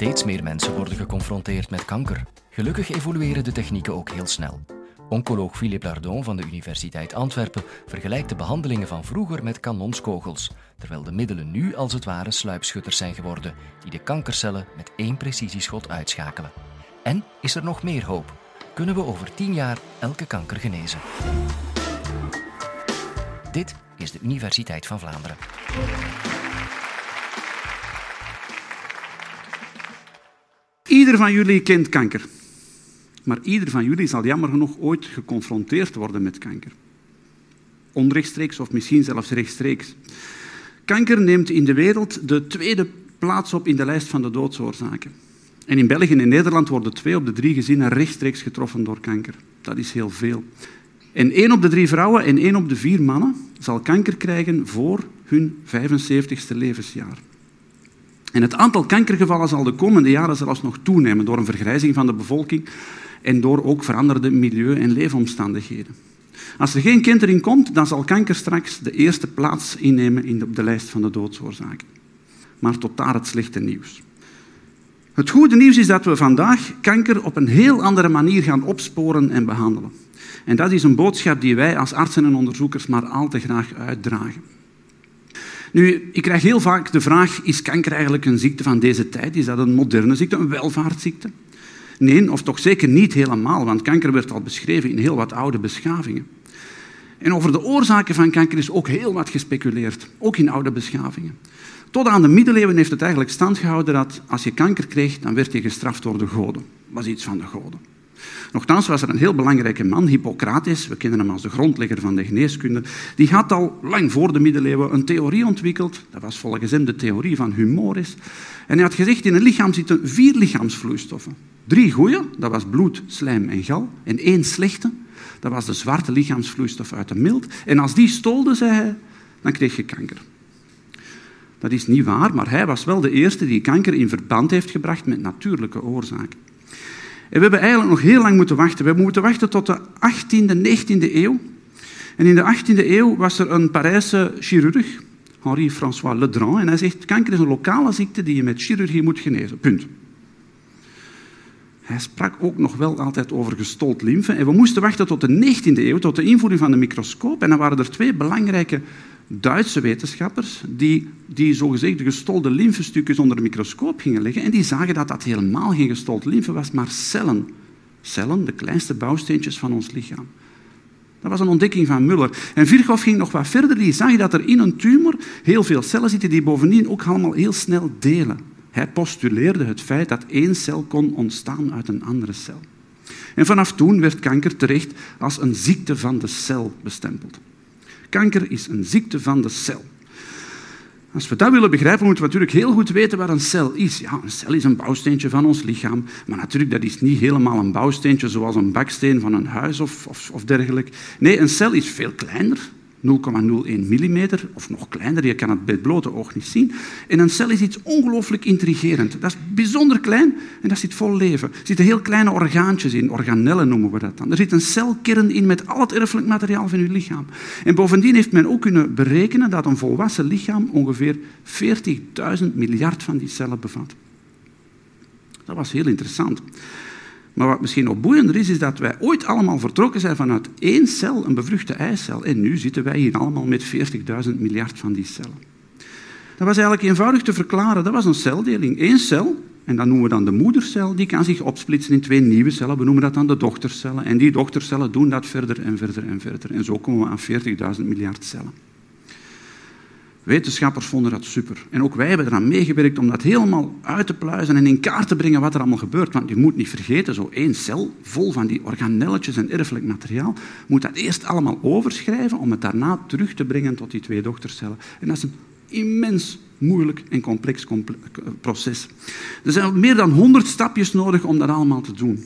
Steeds meer mensen worden geconfronteerd met kanker. Gelukkig evolueren de technieken ook heel snel. Oncoloog Philippe Lardon van de Universiteit Antwerpen vergelijkt de behandelingen van vroeger met kanonskogels, terwijl de middelen nu als het ware sluipschutters zijn geworden, die de kankercellen met één precisieschot uitschakelen. En is er nog meer hoop? Kunnen we over tien jaar elke kanker genezen? Dit is de Universiteit van Vlaanderen. Ieder van jullie kent kanker. Maar ieder van jullie zal jammer genoeg ooit geconfronteerd worden met kanker. Onrechtstreeks of misschien zelfs rechtstreeks. Kanker neemt in de wereld de tweede plaats op in de lijst van de doodsoorzaken. En in België en Nederland worden twee op de drie gezinnen rechtstreeks getroffen door kanker. Dat is heel veel. En één op de drie vrouwen en één op de vier mannen zal kanker krijgen voor hun 75ste levensjaar. En het aantal kankergevallen zal de komende jaren zelfs nog toenemen door een vergrijzing van de bevolking en door ook veranderde milieu- en leefomstandigheden. Als er geen kind erin komt, dan zal kanker straks de eerste plaats innemen op de lijst van de doodsoorzaken. Maar tot daar het slechte nieuws. Het goede nieuws is dat we vandaag kanker op een heel andere manier gaan opsporen en behandelen. En dat is een boodschap die wij als artsen en onderzoekers maar al te graag uitdragen. Nu, ik krijg heel vaak de vraag, is kanker eigenlijk een ziekte van deze tijd? Is dat een moderne ziekte, een welvaartsziekte? Nee, of toch zeker niet helemaal, want kanker werd al beschreven in heel wat oude beschavingen. En over de oorzaken van kanker is ook heel wat gespeculeerd, ook in oude beschavingen. Tot aan de middeleeuwen heeft het eigenlijk stand gehouden dat als je kanker kreeg, dan werd je gestraft door de goden. Dat was iets van de goden. Nochtans was er een heel belangrijke man, Hippocrates, we kennen hem als de grondlegger van de geneeskunde, die had al lang voor de middeleeuwen een theorie ontwikkeld, dat was volgens hem de theorie van humoris, en hij had gezegd, in een lichaam zitten vier lichaamsvloeistoffen. Drie goeie, dat was bloed, slijm en gal, en één slechte, dat was de zwarte lichaamsvloeistof uit de mild, en als die stolde, zei hij, dan kreeg je kanker. Dat is niet waar, maar hij was wel de eerste die kanker in verband heeft gebracht met natuurlijke oorzaken. En we hebben eigenlijk nog heel lang moeten wachten. We hebben moeten wachten tot de 18e, 19e eeuw. En in de 18e eeuw was er een Parijse chirurg, Henri-François Ledrand, en hij zegt, kanker is een lokale ziekte die je met chirurgie moet genezen. Punt. Hij sprak ook nog wel altijd over gestold lymfe. En we moesten wachten tot de 19e eeuw, tot de invoering van de microscoop. En dan waren er twee belangrijke Duitse wetenschappers die, die zogezegd gestolde lymfestukjes onder de microscoop gingen leggen en die zagen dat dat helemaal geen gestold lymfe was, maar cellen. Cellen, de kleinste bouwsteentjes van ons lichaam. Dat was een ontdekking van Muller. En Virchow ging nog wat verder. Die zag dat er in een tumor heel veel cellen zitten die bovendien ook allemaal heel snel delen. Hij postuleerde het feit dat één cel kon ontstaan uit een andere cel. En vanaf toen werd kanker terecht als een ziekte van de cel bestempeld. Kanker is een ziekte van de cel. Als we dat willen begrijpen, moeten we natuurlijk heel goed weten wat een cel is. Ja, een cel is een bouwsteentje van ons lichaam, maar natuurlijk dat is niet helemaal een bouwsteentje zoals een baksteen van een huis of, of, of dergelijke. Nee, een cel is veel kleiner, 0,01 mm of nog kleiner, je kan het bij het blote oog niet zien. En een cel is iets ongelooflijk intrigerend. Dat is bijzonder klein en dat zit vol leven. Er zitten heel kleine orgaantjes in, organellen noemen we dat dan. Er zit een celkern in met al het erfelijk materiaal van je lichaam. En bovendien heeft men ook kunnen berekenen dat een volwassen lichaam ongeveer 40.000 miljard van die cellen bevat. Dat was heel interessant. Maar wat misschien nog boeiender is, is dat wij ooit allemaal vertrokken zijn vanuit één cel, een bevruchte eicel. En nu zitten wij hier allemaal met 40.000 miljard van die cellen. Dat was eigenlijk eenvoudig te verklaren. Dat was een celdeling. Eén cel, en dat noemen we dan de moedercel, die kan zich opsplitsen in twee nieuwe cellen. We noemen dat dan de dochtercellen. En die dochtercellen doen dat verder en verder en verder. En zo komen we aan 40.000 miljard cellen. Wetenschappers vonden dat super. En ook wij hebben eraan meegewerkt om dat helemaal uit te pluizen en in kaart te brengen wat er allemaal gebeurt. Want je moet niet vergeten, zo één cel vol van die organelletjes en erfelijk materiaal, moet dat eerst allemaal overschrijven om het daarna terug te brengen tot die twee dochtercellen. En dat is een immens moeilijk en complex proces. Er zijn meer dan honderd stapjes nodig om dat allemaal te doen.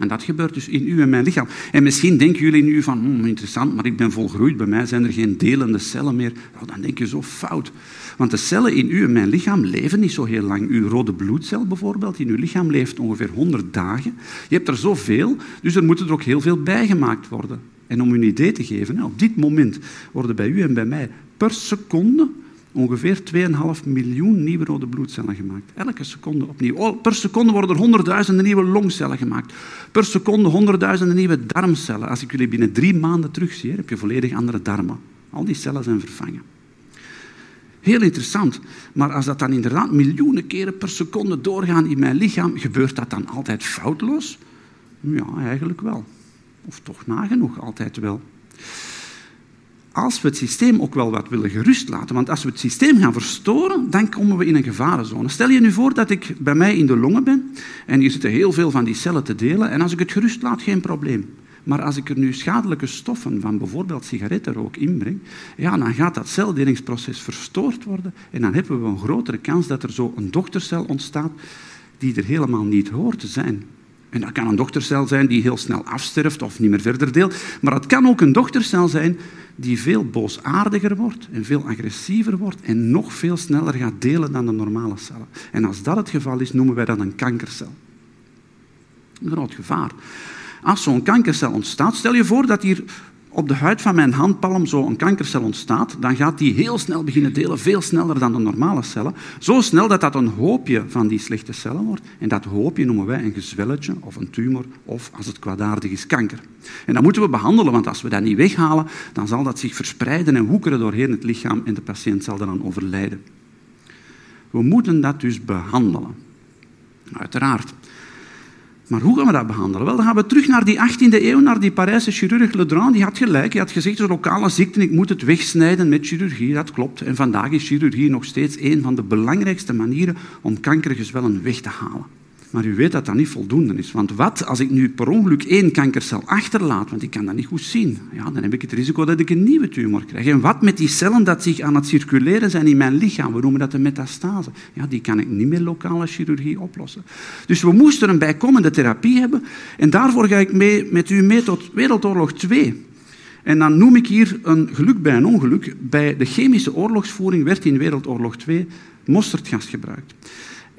En dat gebeurt dus in u en mijn lichaam. En misschien denken jullie nu van, hm, interessant, maar ik ben volgroeid, bij mij zijn er geen delende cellen meer. Nou, dan denk je zo fout. Want de cellen in u en mijn lichaam leven niet zo heel lang. Uw rode bloedcel bijvoorbeeld in uw lichaam leeft ongeveer 100 dagen. Je hebt er zoveel, dus er moeten er ook heel veel bijgemaakt worden. En om u een idee te geven, op dit moment worden bij u en bij mij per seconde ongeveer 2,5 miljoen nieuwe rode bloedcellen gemaakt. Elke seconde opnieuw. Per seconde worden er honderdduizenden nieuwe longcellen gemaakt. Per seconde honderdduizenden nieuwe darmcellen. Als ik jullie binnen drie maanden terugzie, heb je volledig andere darmen. Al die cellen zijn vervangen. Heel interessant. Maar als dat dan inderdaad miljoenen keren per seconde doorgaan in mijn lichaam, gebeurt dat dan altijd foutloos? Ja, eigenlijk wel. Of toch nagenoeg altijd wel als we het systeem ook wel wat willen gerust laten, want als we het systeem gaan verstoren, dan komen we in een gevarenzone. Stel je nu voor dat ik bij mij in de longen ben en hier zitten heel veel van die cellen te delen en als ik het gerust laat, geen probleem. Maar als ik er nu schadelijke stoffen van bijvoorbeeld sigarettenrook inbreng, ja, dan gaat dat celdelingsproces verstoord worden en dan hebben we een grotere kans dat er zo een dochtercel ontstaat die er helemaal niet hoort te zijn. En dat kan een dochtercel zijn die heel snel afsterft of niet meer verder deelt. Maar het kan ook een dochtercel zijn die veel boosaardiger wordt en veel agressiever wordt en nog veel sneller gaat delen dan de normale cellen. En als dat het geval is, noemen wij dat een kankercel. Een groot gevaar. Als zo'n kankercel ontstaat, stel je voor dat hier op de huid van mijn handpalm zo een kankercel ontstaat, dan gaat die heel snel beginnen delen, veel sneller dan de normale cellen. Zo snel dat dat een hoopje van die slechte cellen wordt. En dat hoopje noemen wij een gezwelletje of een tumor of, als het kwaadaardig is, kanker. En dat moeten we behandelen, want als we dat niet weghalen, dan zal dat zich verspreiden en woekeren doorheen het lichaam en de patiënt zal dan overlijden. We moeten dat dus behandelen. Uiteraard. Maar hoe gaan we dat behandelen? Wel, dan gaan we terug naar die 18e eeuw, naar die Parijse chirurg Ledrand. Die had gelijk. Hij had gezegd, een lokale ziekte, ik moet het wegsnijden met chirurgie. Dat klopt. En vandaag is chirurgie nog steeds een van de belangrijkste manieren om kankergezwellen weg te halen. Maar u weet dat dat niet voldoende is. Want wat als ik nu per ongeluk één kankercel achterlaat, want ik kan dat niet goed zien, ja, dan heb ik het risico dat ik een nieuwe tumor krijg. En wat met die cellen dat zich aan het circuleren zijn in mijn lichaam, we noemen dat de metastase, ja, die kan ik niet met lokale chirurgie oplossen. Dus we moesten een bijkomende therapie hebben en daarvoor ga ik mee, met u mee tot Wereldoorlog 2. En dan noem ik hier een geluk bij een ongeluk. Bij de chemische oorlogsvoering werd in Wereldoorlog 2 mosterdgas gebruikt.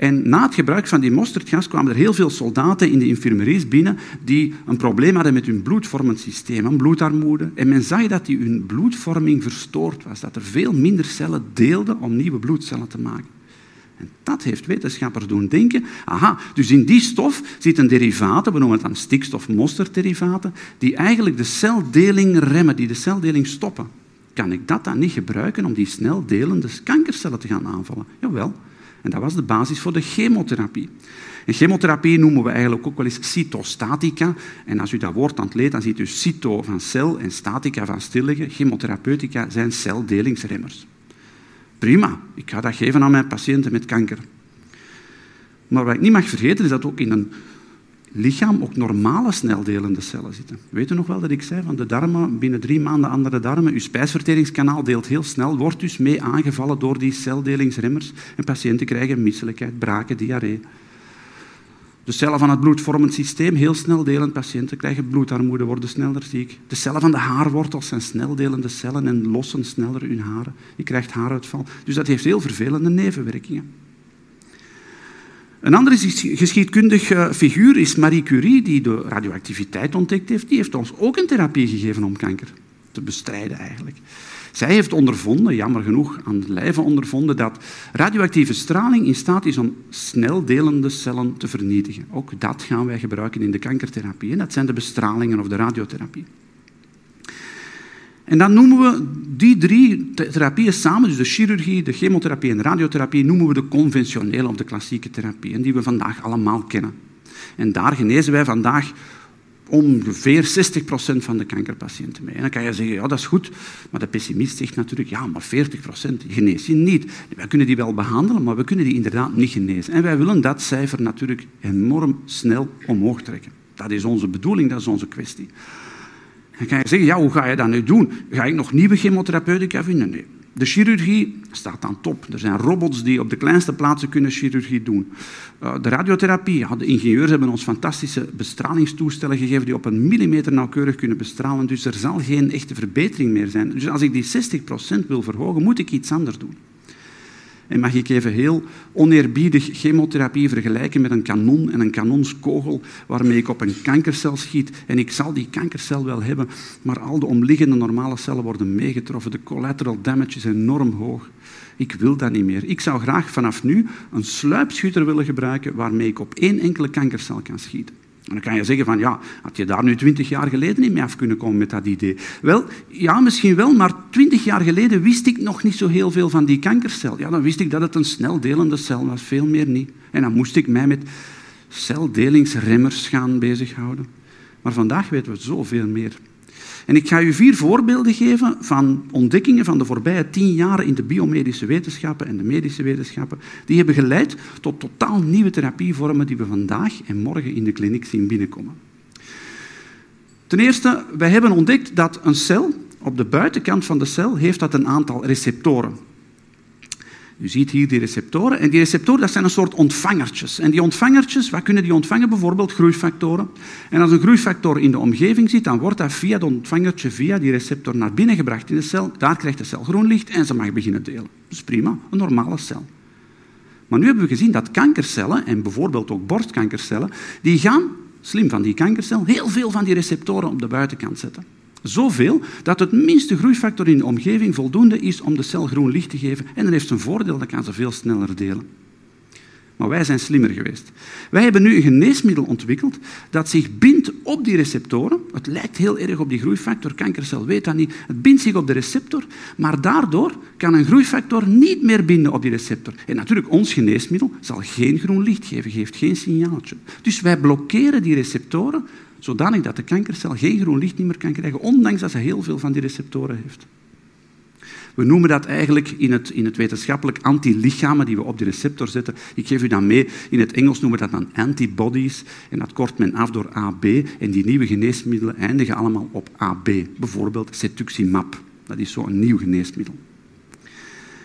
En na het gebruik van die mosterdgas kwamen er heel veel soldaten in de infirmeries binnen die een probleem hadden met hun bloedvormend systeem, een bloedarmoede. En men zag dat die hun bloedvorming verstoord was, dat er veel minder cellen deelden om nieuwe bloedcellen te maken. En dat heeft wetenschappers doen denken, aha, dus in die stof zitten derivaten, we noemen het dan stikstof-mosterderivaten, die eigenlijk de celdeling remmen, die de celdeling stoppen. Kan ik dat dan niet gebruiken om die snel delende kankercellen te gaan aanvallen? Jawel. En dat was de basis voor de chemotherapie. Chemotherapie noemen we eigenlijk ook wel eens cytostatica. En als u dat woord leest, dan ziet u cyto van cel en statica van stilliggen. Chemotherapeutica zijn celdelingsremmers. Prima, ik ga dat geven aan mijn patiënten met kanker. Maar wat ik niet mag vergeten is dat ook in een lichaam ook normale sneldelende cellen zitten. Weet u nog wel dat ik zei van de darmen, binnen drie maanden andere darmen, uw spijsverteringskanaal deelt heel snel, wordt dus mee aangevallen door die celdelingsremmers en patiënten krijgen misselijkheid, braken, diarree. De cellen van het bloedvormend systeem, heel snel delend. Patiënten krijgen bloedarmoede, worden sneller ziek. De cellen van de haarwortels zijn sneldelende cellen en lossen sneller hun haren. Je krijgt haaruitval. Dus dat heeft heel vervelende nevenwerkingen. Een andere geschiedkundig eh, figuur is Marie Curie, die de radioactiviteit ontdekt heeft. Die heeft ons ook een therapie gegeven om kanker te bestrijden eigenlijk. Zij heeft ondervonden, jammer genoeg aan de lijve ondervonden, dat radioactieve straling in staat is om snel delende cellen te vernietigen. Ook dat gaan wij gebruiken in de kankertherapie. En dat zijn de bestralingen of de radiotherapie. En dan noemen we die drie therapieën samen, dus de chirurgie, de chemotherapie en de radiotherapie, noemen we de conventionele of de klassieke therapieën, die we vandaag allemaal kennen. En daar genezen wij vandaag ongeveer 60% van de kankerpatiënten mee. En dan kan je zeggen, ja, dat is goed, maar de pessimist zegt natuurlijk, ja, maar 40% genees je niet. Wij kunnen die wel behandelen, maar we kunnen die inderdaad niet genezen. En wij willen dat cijfer natuurlijk enorm snel omhoog trekken. Dat is onze bedoeling, dat is onze kwestie. Dan kan je zeggen, ja, hoe ga je dat nu doen? Ga ik nog nieuwe chemotherapeutica vinden? Nee. De chirurgie staat aan top. Er zijn robots die op de kleinste plaatsen kunnen chirurgie doen. Uh, de radiotherapie, de ingenieurs hebben ons fantastische bestralingstoestellen gegeven die op een millimeter nauwkeurig kunnen bestralen. Dus er zal geen echte verbetering meer zijn. Dus als ik die 60% wil verhogen, moet ik iets anders doen. En mag ik even heel oneerbiedig chemotherapie vergelijken met een kanon en een kanonskogel waarmee ik op een kankercel schiet. En ik zal die kankercel wel hebben, maar al de omliggende normale cellen worden meegetroffen. De collateral damage is enorm hoog. Ik wil dat niet meer. Ik zou graag vanaf nu een sluipschutter willen gebruiken waarmee ik op één enkele kankercel kan schieten. Dan kan je zeggen van, ja, had je daar nu twintig jaar geleden niet mee af kunnen komen met dat idee? Wel, ja, misschien wel, maar twintig jaar geleden wist ik nog niet zo heel veel van die kankercel. Ja, dan wist ik dat het een snel delende cel was, veel meer niet. En dan moest ik mij met celdelingsremmers gaan bezighouden. Maar vandaag weten we zoveel meer. En ik ga u vier voorbeelden geven van ontdekkingen van de voorbije tien jaar in de biomedische wetenschappen en de medische wetenschappen. Die hebben geleid tot totaal nieuwe therapievormen die we vandaag en morgen in de kliniek zien binnenkomen. Ten eerste, wij hebben ontdekt dat een cel op de buitenkant van de cel heeft dat een aantal receptoren. U ziet hier die receptoren. En die receptoren dat zijn een soort ontvangertjes. En die ontvangertjes, wat kunnen die ontvangen? Bijvoorbeeld groeifactoren. En als een groeifactor in de omgeving zit, dan wordt dat via dat ontvangertje, via die receptor naar binnen gebracht in de cel. Daar krijgt de cel groen licht en ze mag beginnen delen. Dat is prima, een normale cel. Maar nu hebben we gezien dat kankercellen, en bijvoorbeeld ook borstkankercellen, die gaan, slim van die kankercel, heel veel van die receptoren op de buitenkant zetten. Zoveel dat het minste groeifactor in de omgeving voldoende is om de cel groen licht te geven. En dat heeft zijn voordeel, dat kan ze veel sneller delen. Maar wij zijn slimmer geweest. Wij hebben nu een geneesmiddel ontwikkeld dat zich bindt op die receptoren. Het lijkt heel erg op die groeifactor, kankercel weet dat niet. Het bindt zich op de receptor, maar daardoor kan een groeifactor niet meer binden op die receptor. En natuurlijk, ons geneesmiddel zal geen groen licht geven, geeft geen signaaltje. Dus wij blokkeren die receptoren zodanig dat de kankercel geen groen licht meer kan krijgen, ondanks dat ze heel veel van die receptoren heeft. We noemen dat eigenlijk in het, in het wetenschappelijk antilichamen die we op die receptor zetten. Ik geef u dat mee. In het Engels noemen we dat dan antibodies. En dat kort men af door AB. En die nieuwe geneesmiddelen eindigen allemaal op AB. Bijvoorbeeld cetuximab. Dat is zo'n nieuw geneesmiddel.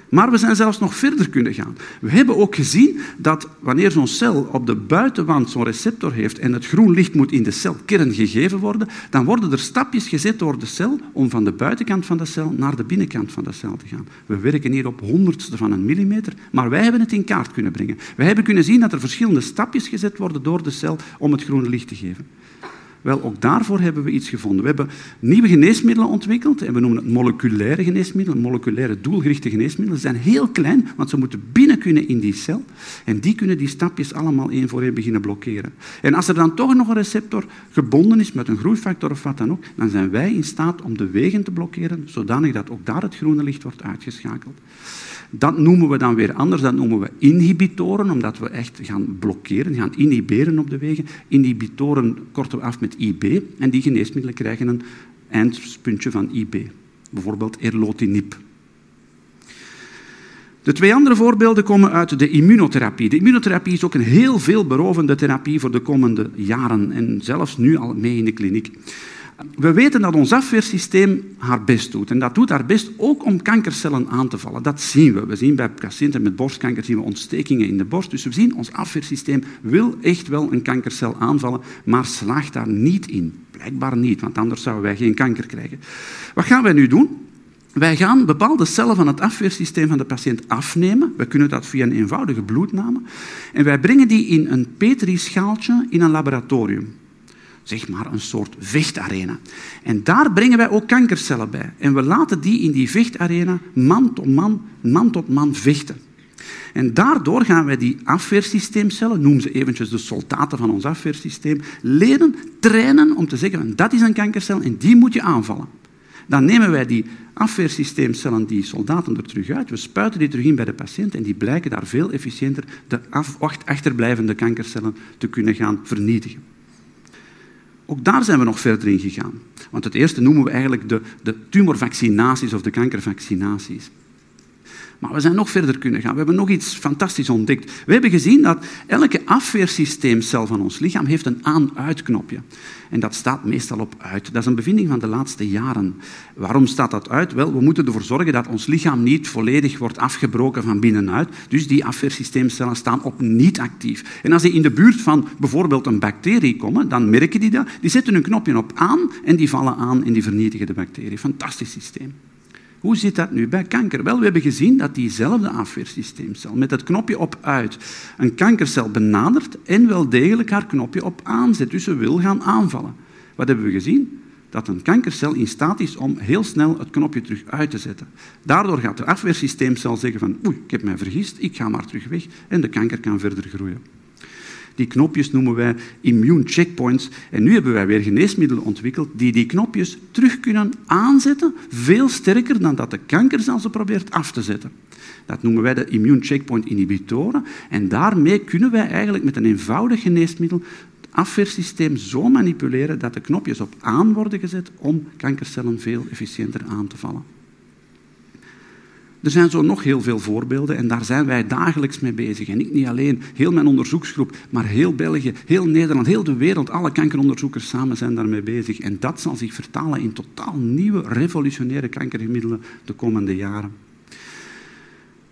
Maar we zijn zelfs nog verder kunnen gaan. We hebben ook gezien dat wanneer zo'n cel op de buitenwand zo'n receptor heeft en het groen licht moet in de celkern gegeven worden, dan worden er stapjes gezet door de cel om van de buitenkant van de cel naar de binnenkant van de cel te gaan. We werken hier op honderdste van een millimeter, maar wij hebben het in kaart kunnen brengen. Wij hebben kunnen zien dat er verschillende stapjes gezet worden door de cel om het groene licht te geven. Wel, ook daarvoor hebben we iets gevonden. We hebben nieuwe geneesmiddelen ontwikkeld en we noemen het moleculaire geneesmiddelen, moleculaire doelgerichte geneesmiddelen. Ze zijn heel klein, want ze moeten binnen kunnen in die cel en die kunnen die stapjes allemaal één voor één beginnen blokkeren. En als er dan toch nog een receptor gebonden is met een groeifactor of wat dan ook, dan zijn wij in staat om de wegen te blokkeren, zodanig dat ook daar het groene licht wordt uitgeschakeld. Dat noemen we dan weer anders, dat noemen we inhibitoren, omdat we echt gaan blokkeren, gaan inhiberen op de wegen. Inhibitoren korten we af met IB en die geneesmiddelen krijgen een eindpuntje van IB. Bijvoorbeeld erlotinib. De twee andere voorbeelden komen uit de immunotherapie. De immunotherapie is ook een heel veelberovende therapie voor de komende jaren en zelfs nu al mee in de kliniek. We weten dat ons afweersysteem haar best doet. En dat doet haar best ook om kankercellen aan te vallen. Dat zien we. We zien bij patiënten met borstkanker zien we ontstekingen in de borst. Dus we zien, ons afweersysteem wil echt wel een kankercel aanvallen, maar slaagt daar niet in. Blijkbaar niet, want anders zouden wij geen kanker krijgen. Wat gaan wij nu doen? Wij gaan bepaalde cellen van het afweersysteem van de patiënt afnemen. We kunnen dat via een eenvoudige bloedname. En wij brengen die in een petrischaaltje in een laboratorium zeg maar een soort vechtarena. En daar brengen wij ook kankercellen bij. En we laten die in die vechtarena man tot man, man tot man vechten. En daardoor gaan wij die afweersysteemcellen, noem ze eventjes de soldaten van ons afweersysteem, leren trainen om te zeggen, dat is een kankercel en die moet je aanvallen. Dan nemen wij die afweersysteemcellen, die soldaten er terug uit, we spuiten die terug in bij de patiënt en die blijken daar veel efficiënter de achterblijvende kankercellen te kunnen gaan vernietigen. Ook daar zijn we nog verder in gegaan. Want het eerste noemen we eigenlijk de, de tumorvaccinaties of de kankervaccinaties. Maar we zijn nog verder kunnen gaan. We hebben nog iets fantastisch ontdekt. We hebben gezien dat elke afweersysteemcel van ons lichaam heeft een aan-uitknopje. En dat staat meestal op uit. Dat is een bevinding van de laatste jaren. Waarom staat dat uit? Wel, we moeten ervoor zorgen dat ons lichaam niet volledig wordt afgebroken van binnenuit. Dus die afweersysteemcellen staan op niet actief. En als die in de buurt van bijvoorbeeld een bacterie komen, dan merken die dat. Die zetten hun knopje op aan en die vallen aan en die vernietigen de bacterie. Fantastisch systeem. Hoe zit dat nu bij kanker? Wel, we hebben gezien dat diezelfde afweersysteemcel met het knopje op uit een kankercel benadert en wel degelijk haar knopje op aanzet. Dus ze wil gaan aanvallen. Wat hebben we gezien? Dat een kankercel in staat is om heel snel het knopje terug uit te zetten. Daardoor gaat de afweersysteemcel zeggen van oei, ik heb mij vergist, ik ga maar terug weg en de kanker kan verder groeien. Die knopjes noemen wij immune checkpoints. En nu hebben wij weer geneesmiddelen ontwikkeld die die knopjes terug kunnen aanzetten, veel sterker dan dat de kanker ze probeert af te zetten. Dat noemen wij de immune checkpoint inhibitoren. En daarmee kunnen wij eigenlijk met een eenvoudig geneesmiddel het afweersysteem zo manipuleren dat de knopjes op aan worden gezet om kankercellen veel efficiënter aan te vallen. Er zijn zo nog heel veel voorbeelden en daar zijn wij dagelijks mee bezig. En ik niet alleen, heel mijn onderzoeksgroep, maar heel België, heel Nederland, heel de wereld, alle kankeronderzoekers samen zijn daarmee bezig. En dat zal zich vertalen in totaal nieuwe, revolutionaire kankergemiddelen de komende jaren.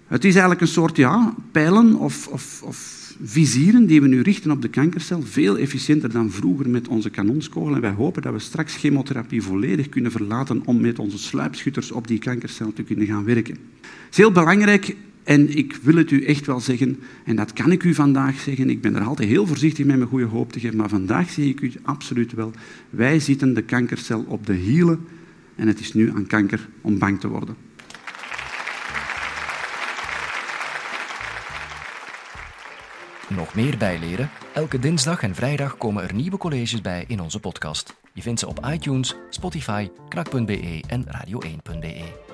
Het is eigenlijk een soort ja, pijlen of, of, of vizieren die we nu richten op de kankercel, veel efficiënter dan vroeger met onze kanonskogel. En wij hopen dat we straks chemotherapie volledig kunnen verlaten om met onze sluipschutters op die kankercel te kunnen gaan werken. Het is heel belangrijk en ik wil het u echt wel zeggen, en dat kan ik u vandaag zeggen, ik ben er altijd heel voorzichtig met mijn goede hoop te geven, maar vandaag zeg ik u absoluut wel, wij zitten de kankercel op de hielen en het is nu aan kanker om bang te worden. Nog meer bijleren? Elke dinsdag en vrijdag komen er nieuwe colleges bij in onze podcast. Je vindt ze op iTunes, Spotify, knak.be en radio1.be.